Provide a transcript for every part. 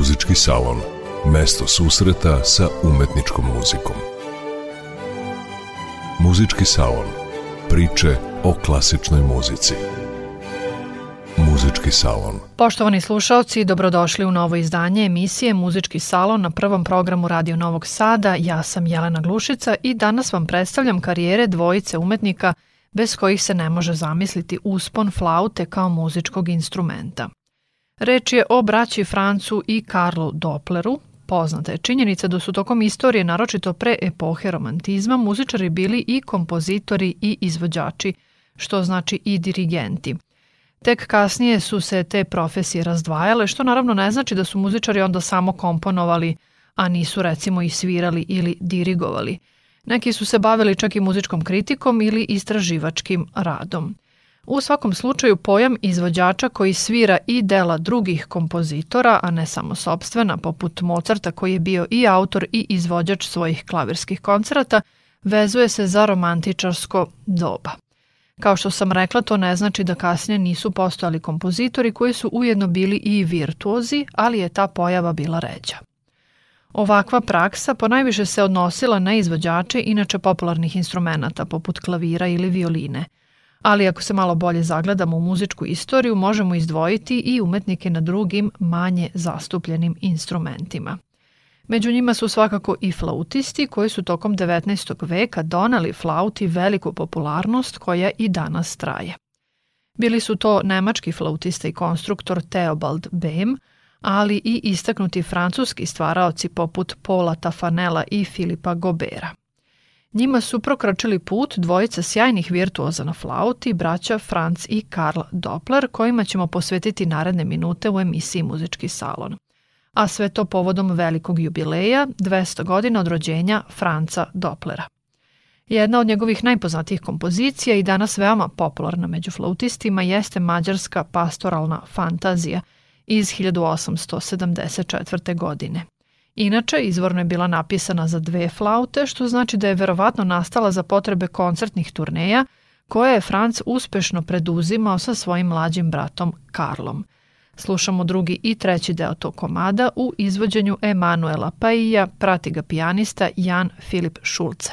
Muzički salon. Mesto susreta sa umetničkom muzikom. Muzički salon. Priče o klasičnoj muzici. Muzički salon. Poštovani slušalci, dobrodošli u novo izdanje emisije Muzički salon na prvom programu Radio Novog Sada. Ja sam Jelena Glušica i danas vam predstavljam karijere dvojice umetnika bez kojih se ne može zamisliti uspon flaute kao muzičkog instrumenta. Reč je o braći Francu i Karlu Doppleru. Poznata je činjenica da su tokom istorije, naročito pre epohe romantizma, muzičari bili i kompozitori i izvođači, što znači i dirigenti. Tek kasnije su se te profesije razdvajale, što naravno ne znači da su muzičari onda samo komponovali, a nisu recimo i svirali ili dirigovali. Neki su se bavili čak i muzičkom kritikom ili istraživačkim radom. U svakom slučaju pojam izvođača koji svira i dela drugih kompozitora, a ne samo sobstvena, poput Mozarta koji je bio i autor i izvođač svojih klavirskih koncerata, vezuje se za romantičarsko doba. Kao što sam rekla, to ne znači da kasnije nisu postojali kompozitori koji su ujedno bili i virtuozi, ali je ta pojava bila ređa. Ovakva praksa ponajviše se odnosila na izvođače inače popularnih instrumenta poput klavira ili violine – ali ako se malo bolje zagledamo u muzičku istoriju, možemo izdvojiti i umetnike na drugim, manje zastupljenim instrumentima. Među njima su svakako i flautisti koji su tokom 19. veka donali flauti veliku popularnost koja i danas traje. Bili su to nemački flautista i konstruktor Theobald Behm, ali i istaknuti francuski stvaraoci poput Paula Tafanela i Filipa Gobera. Njima su prokračili put dvojica sjajnih virtuoza na flauti, braća Franz i Karl Doppler, kojima ćemo posvetiti naredne minute u emisiji Muzički salon. A sve to povodom velikog jubileja, 200 godina od rođenja Franca Dopplera. Jedna od njegovih najpoznatijih kompozicija i danas veoma popularna među flautistima jeste mađarska pastoralna fantazija iz 1874. godine. Inače, izvorno je bila napisana za dve flaute, što znači da je verovatno nastala za potrebe koncertnih turneja, koje je Franc uspešno preduzimao sa svojim mlađim bratom Karlom. Slušamo drugi i treći deo tog komada u izvođenju Emanuela Paija, prati ga pijanista Jan Filip Šulce.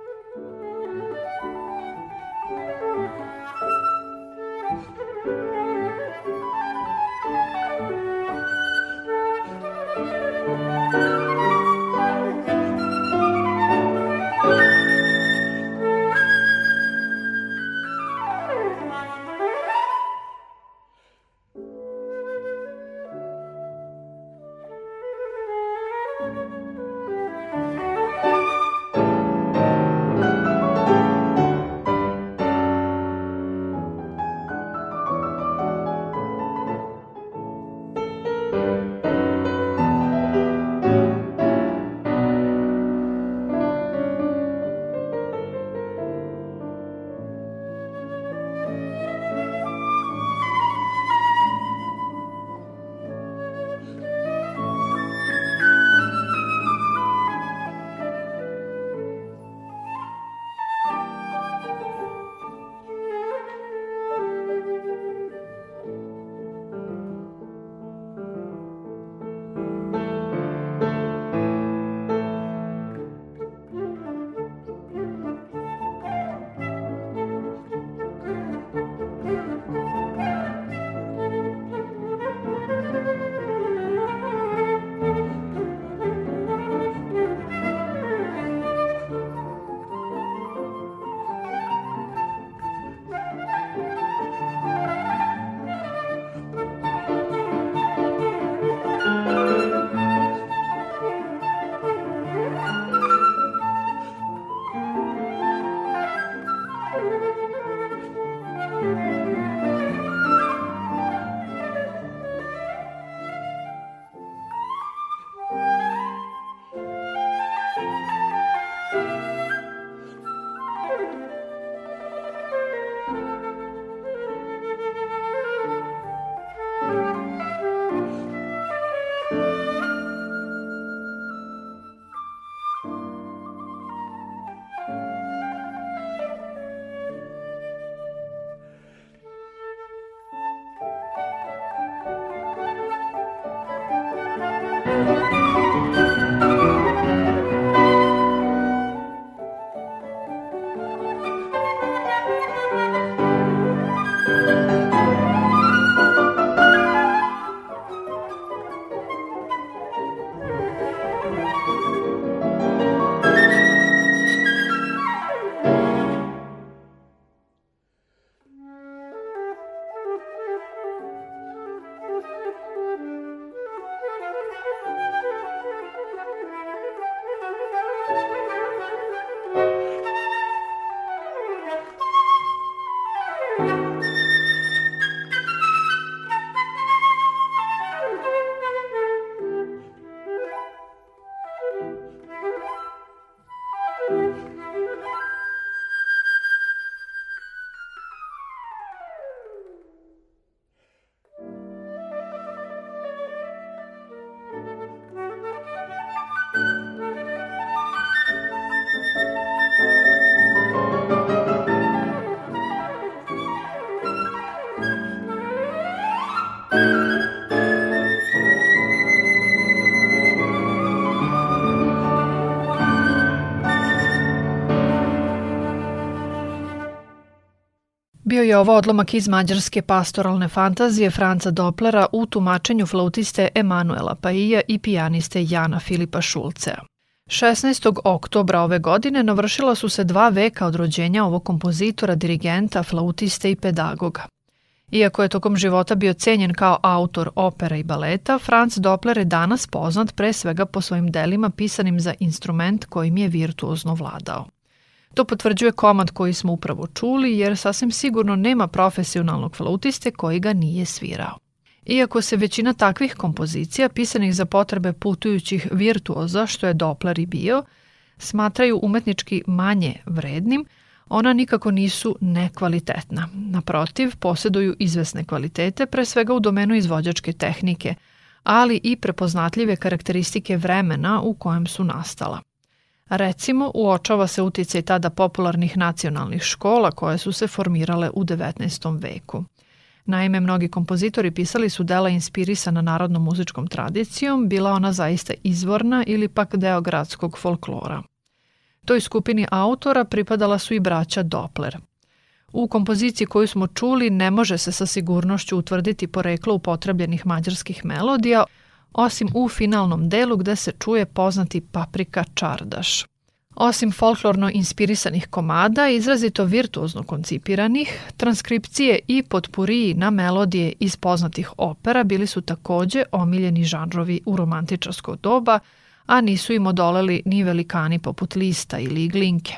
je ovo odlomak iz mađarske pastoralne fantazije Franca Doplera u tumačenju flautiste Emanuela Paija i pijaniste Jana Filipa Šulcea. 16. oktobra ove godine navršila su se dva veka od rođenja ovog kompozitora, dirigenta, flautiste i pedagoga. Iako je tokom života bio cenjen kao autor opera i baleta, Franz Doppler je danas poznat pre svega po svojim delima pisanim za instrument kojim je virtuozno vladao. To potvrđuje komad koji smo upravo čuli, jer sasvim sigurno nema profesionalnog flautiste koji ga nije svirao. Iako se većina takvih kompozicija, pisanih za potrebe putujućih virtuoza, što je Doppler i bio, smatraju umetnički manje vrednim, ona nikako nisu nekvalitetna. Naprotiv, posjeduju izvesne kvalitete, pre svega u domenu izvođačke tehnike, ali i prepoznatljive karakteristike vremena u kojem su nastala. Recimo, uočava se uticaj tada popularnih nacionalnih škola koje su se formirale u 19. veku. Naime, mnogi kompozitori pisali su dela inspirisana narodnom muzičkom tradicijom, bila ona zaista izvorna ili pak deo gradskog folklora. Toj skupini autora pripadala su i braća Doppler. U kompoziciji koju smo čuli ne može se sa sigurnošću utvrditi poreklo upotrebljenih mađarskih melodija, osim u finalnom delu gde se čuje poznati paprika čardaš. Osim folklorno inspirisanih komada, izrazito virtuozno koncipiranih, transkripcije i potpuriji na melodije iz poznatih opera bili su takođe omiljeni žanrovi u romantičarsko doba, a nisu im odoleli ni velikani poput Lista ili Glinke.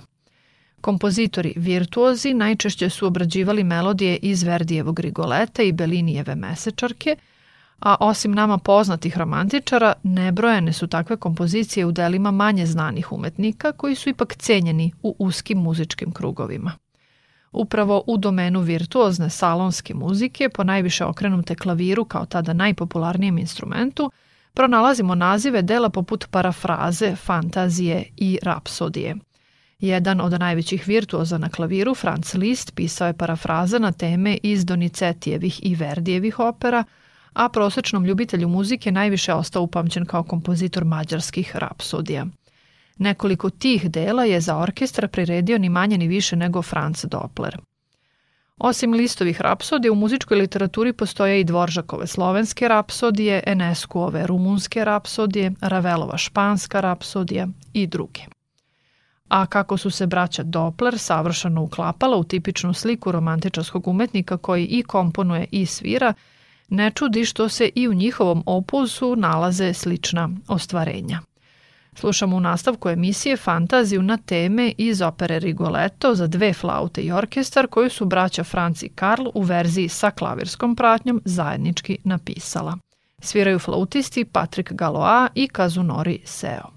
Kompozitori virtuozi najčešće su obrađivali melodije iz Verdijevog Rigoleta i Belinijeve mesečarke – a osim nama poznatih romantičara, nebrojene su takve kompozicije u delima manje znanih umetnika koji su ipak cenjeni u uskim muzičkim krugovima. Upravo u domenu virtuozne salonske muzike, po najviše okrenute klaviru kao tada najpopularnijem instrumentu, pronalazimo nazive dela poput parafraze, fantazije i rapsodije. Jedan od najvećih virtuoza na klaviru, Franz Liszt, pisao je parafraze na teme iz Donizetijevih i Verdijevih opera – a prosečnom ljubitelju muzike najviše ostao upamćen kao kompozitor mađarskih rapsodija. Nekoliko tih dela je za orkestra priredio ni manje ni više nego Franz Doppler. Osim listovih rapsodija, u muzičkoj literaturi postoje i Dvoržakove slovenske rapsodije, Eneskuove rumunske rapsodije, Ravelova španska rapsodija i druge. A kako su se braća Doppler savršeno uklapala u tipičnu sliku romantičarskog umetnika koji i komponuje i svira – Ne čudi što se i u njihovom opusu nalaze slična ostvarenja. Slušamo u nastavku emisije fantaziju na teme iz opere Rigoletto za dve flaute i orkestar koju su braća Franci Karl u verziji sa klavirskom pratnjom zajednički napisala. Sviraju flautisti Patrick Galois i Kazunori Seo.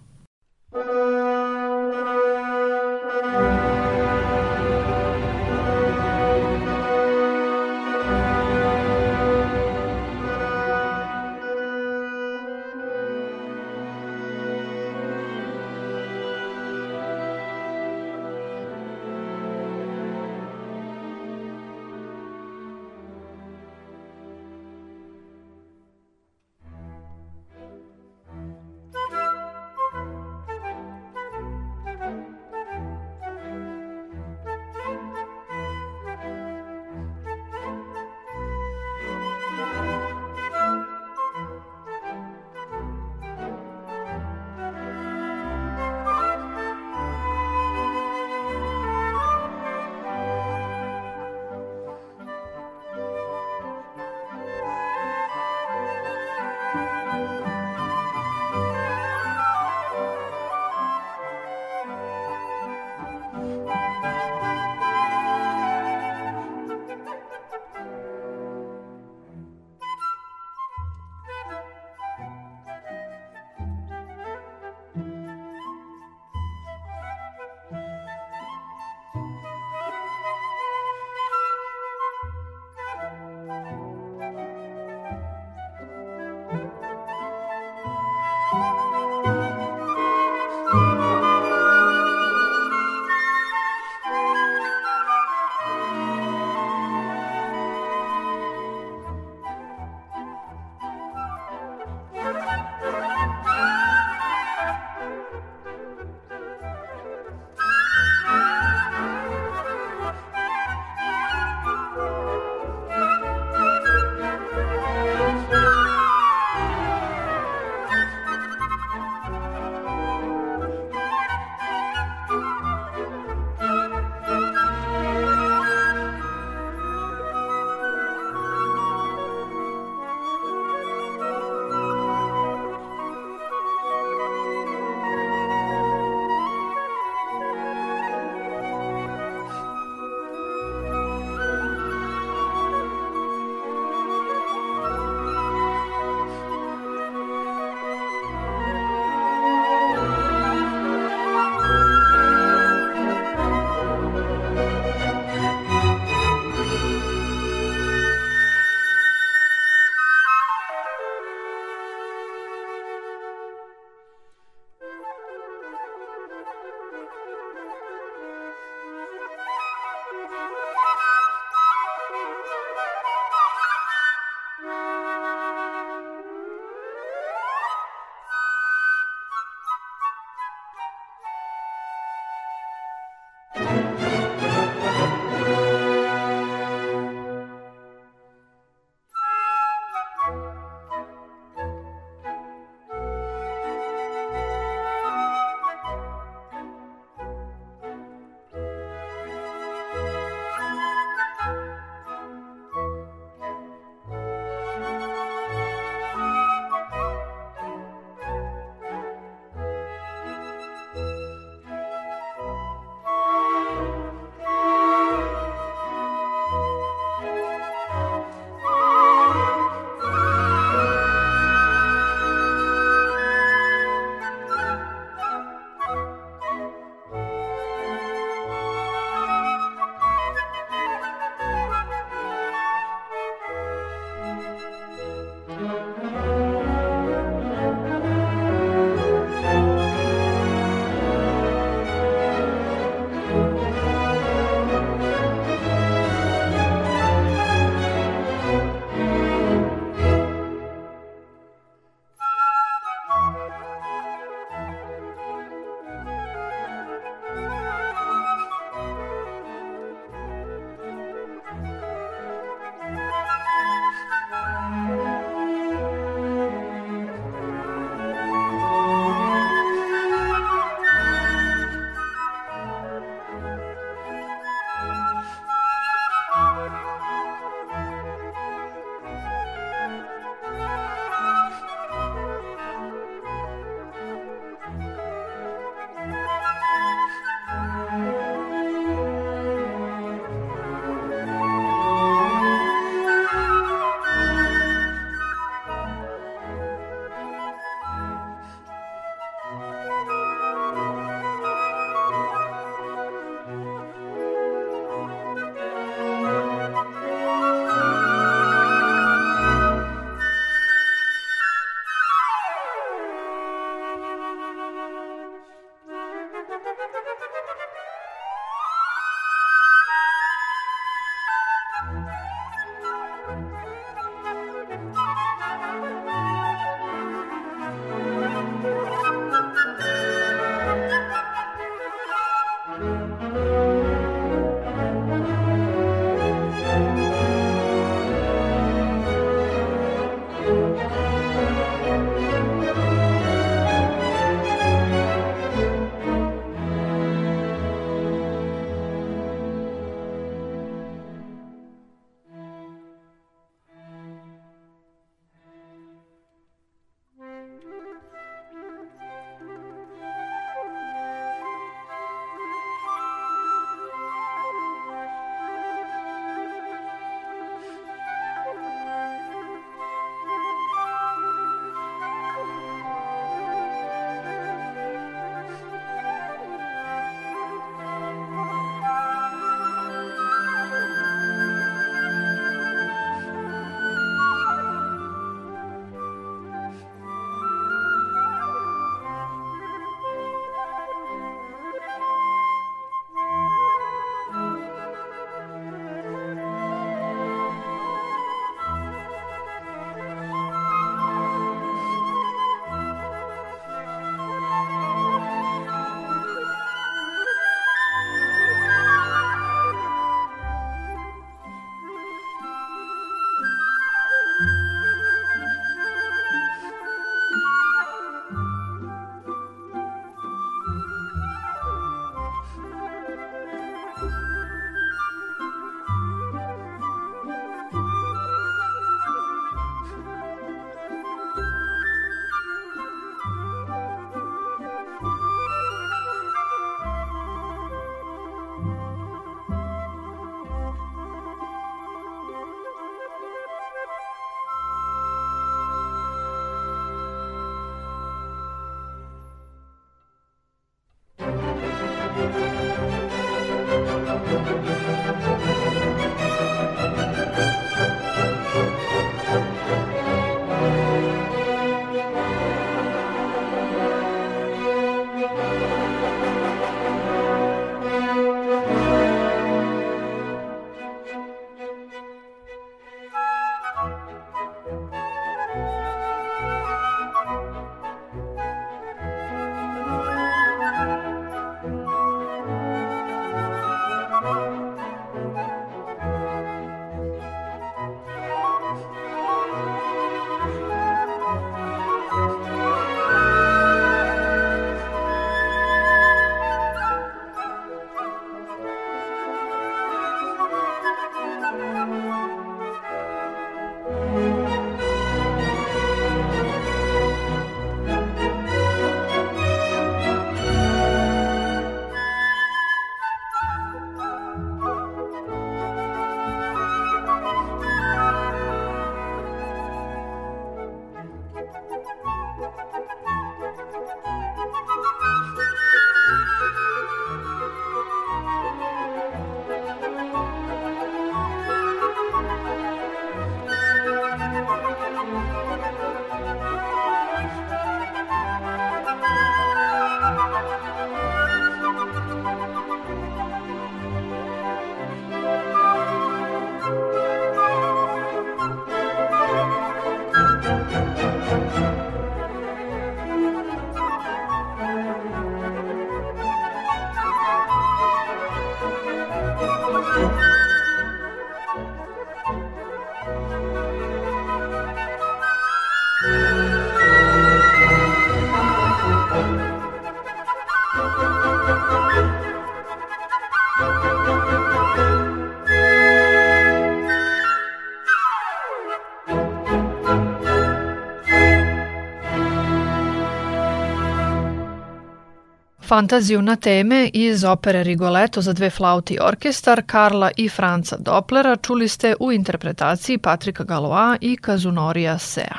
Fantaziju na teme iz opere Rigoletto za dve flauti i orkestar Karla i Franca Doplera čuli ste u interpretaciji Patrika Galoa i Kazunorija Sea.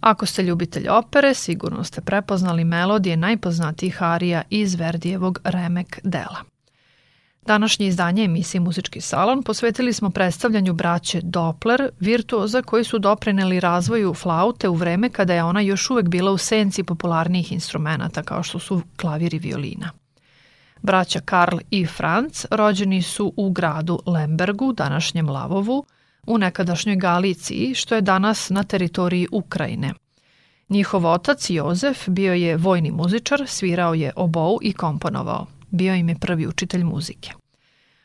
Ako ste ljubitelj opere, sigurno ste prepoznali melodije najpoznatijih arija iz Verdijevog Remek dela. Današnje izdanje emisije Muzički salon posvetili smo predstavljanju braće Doppler, virtuoza koji su doprineli razvoju flaute u vreme kada je ona još uvek bila u senci popularnijih instrumenta kao što su klavir i violina. Braća Karl i Franz rođeni su u gradu Lembergu, današnjem Lavovu, u nekadašnjoj Galiciji, što je danas na teritoriji Ukrajine. Njihov otac Jozef bio je vojni muzičar, svirao je obou i komponovao. Bio im je prvi učitelj muzike.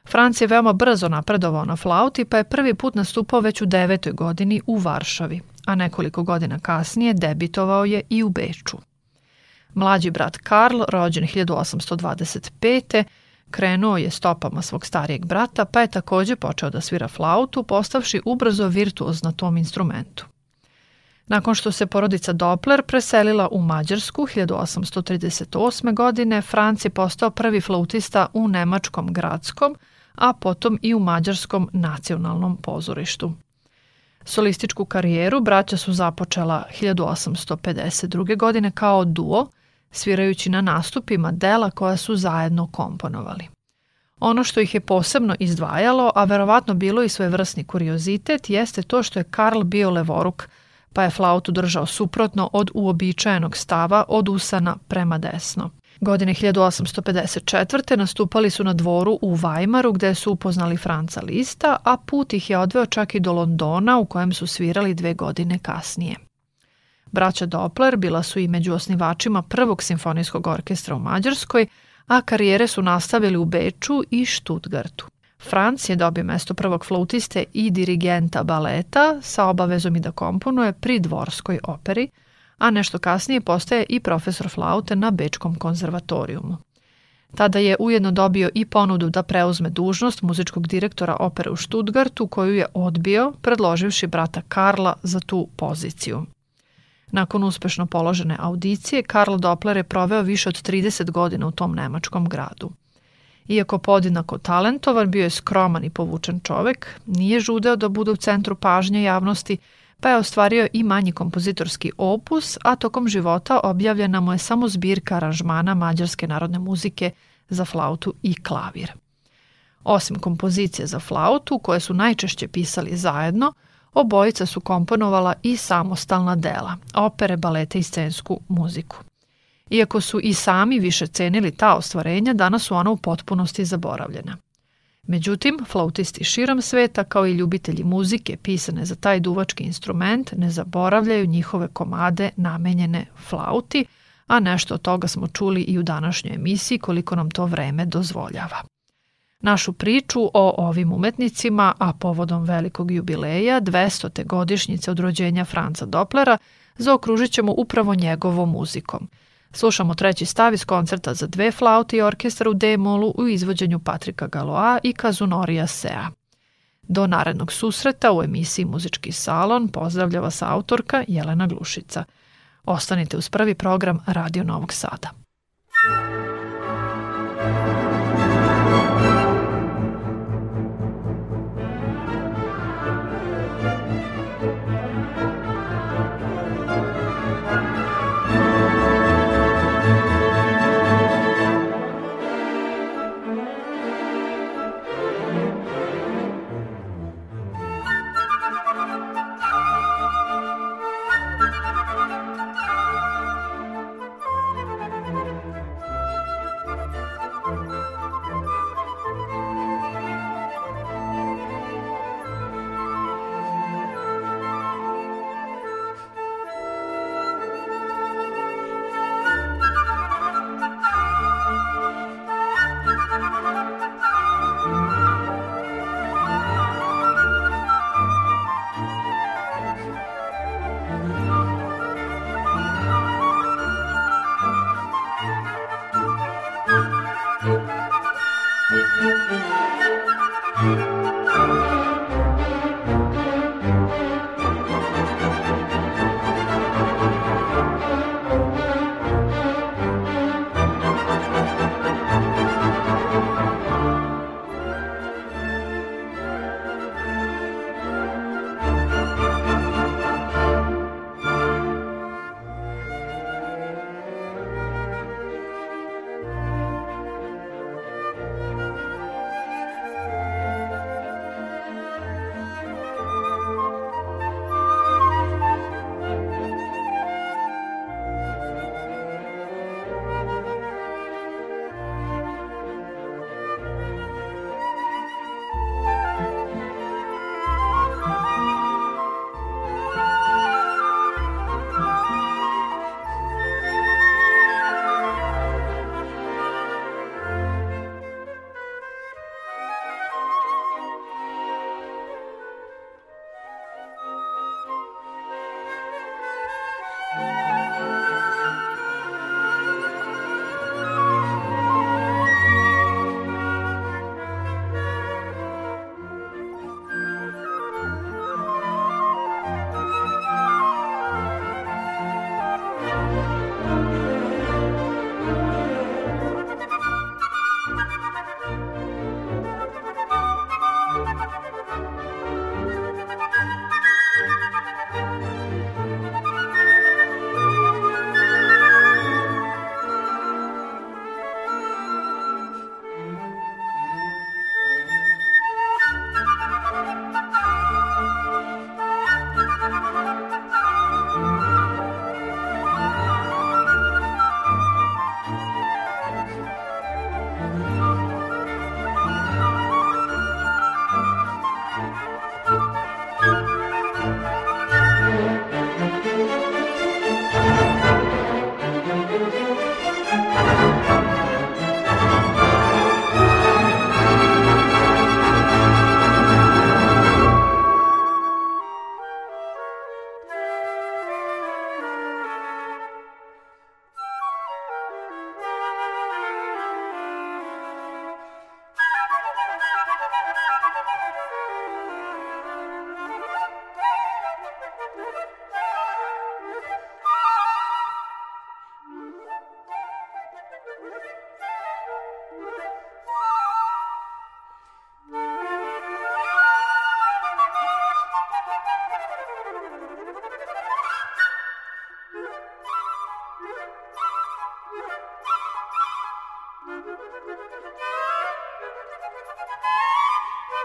Franc je veoma brzo napredovao na flauti, pa je prvi put nastupao već u devetoj godini u Varšavi, a nekoliko godina kasnije debitovao je i u Beču. Mlađi brat Karl, rođen 1825. krenuo je stopama svog starijeg brata, pa je takođe počeo da svira flautu, postavši ubrzo virtuoz na tom instrumentu. Nakon što se porodica Doppler preselila u Mađarsku 1838. godine, Franc je postao prvi flautista u Nemačkom gradskom, a potom i u Mađarskom nacionalnom pozorištu. Solističku karijeru braća su započela 1852. godine kao duo, svirajući na nastupima dela koja su zajedno komponovali. Ono što ih je posebno izdvajalo, a verovatno bilo i svojevrsni kuriozitet, jeste to što je Karl bio levoruk, pa je flautu držao suprotno od uobičajenog stava od usana prema desno. Godine 1854. nastupali su na dvoru u Vajmaru gde su upoznali Franca Lista, a put ih je odveo čak i do Londona u kojem su svirali dve godine kasnije. Braća Doppler bila su i među osnivačima prvog simfonijskog orkestra u Mađarskoj, a karijere su nastavili u Beču i Stuttgartu. Franc je dobio mesto prvog flautiste i dirigenta baleta sa obavezom i da komponuje pri dvorskoj operi, a nešto kasnije postaje i profesor flaute na Bečkom konzervatorijumu. Tada je ujedno dobio i ponudu da preuzme dužnost muzičkog direktora opere u Stuttgartu koju je odbio, predloživši brata Karla za tu poziciju. Nakon uspešno položene audicije, Karl Doppler je proveo više od 30 godina u tom nemačkom gradu. Iako podinako talentovan, bio je skroman i povučen čovek, nije žudeo da bude u centru pažnje javnosti, pa je ostvario i manji kompozitorski opus, a tokom života objavljena mu je samo zbirka aranžmana mađarske narodne muzike za flautu i klavir. Osim kompozicije za flautu, koje su najčešće pisali zajedno, obojica su komponovala i samostalna dela, opere, balete i scensku muziku. Iako su i sami više cenili ta ostvarenja, danas su ona u potpunosti zaboravljena. Međutim, flautisti širom sveta, kao i ljubitelji muzike pisane za taj duvački instrument, ne zaboravljaju njihove komade namenjene flauti, a nešto od toga smo čuli i u današnjoj emisiji koliko nam to vreme dozvoljava. Našu priču o ovim umetnicima, a povodom velikog jubileja, 200. godišnjice od rođenja Franca Doplera, zaokružit ćemo upravo njegovom muzikom – Slušamo treći stav iz koncerta za dve flaute i orkestar u D-molu u izvođenju Patrika Galoa i Kazunorija Sea. Do narednog susreta u emisiji Muzički salon pozdravlja vas autorka Jelena Glušica. Ostanite uz prvi program Radio Novog Sada.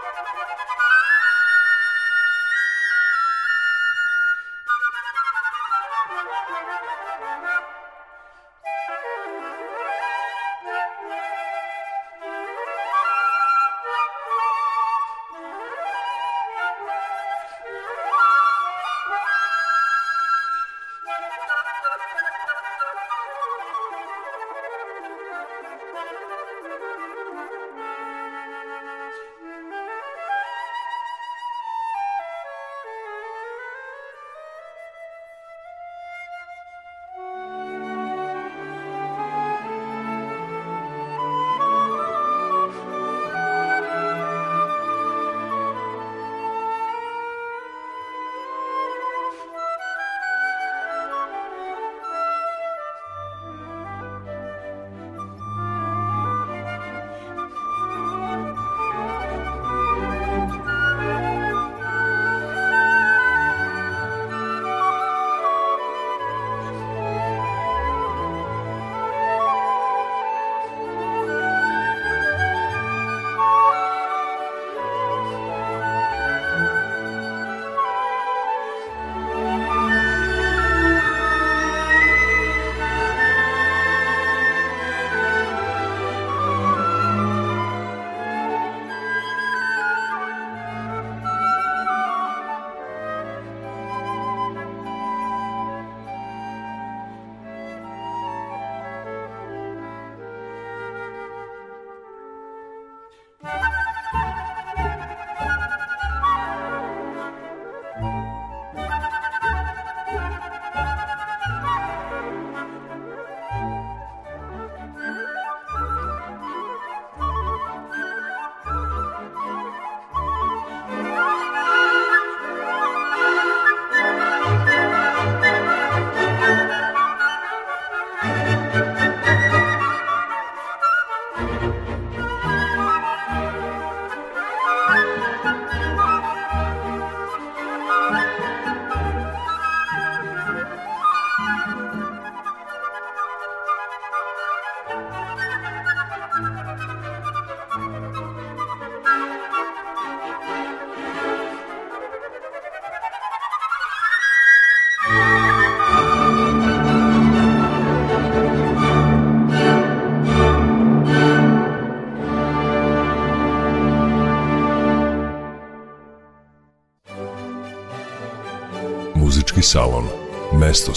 パパパパ!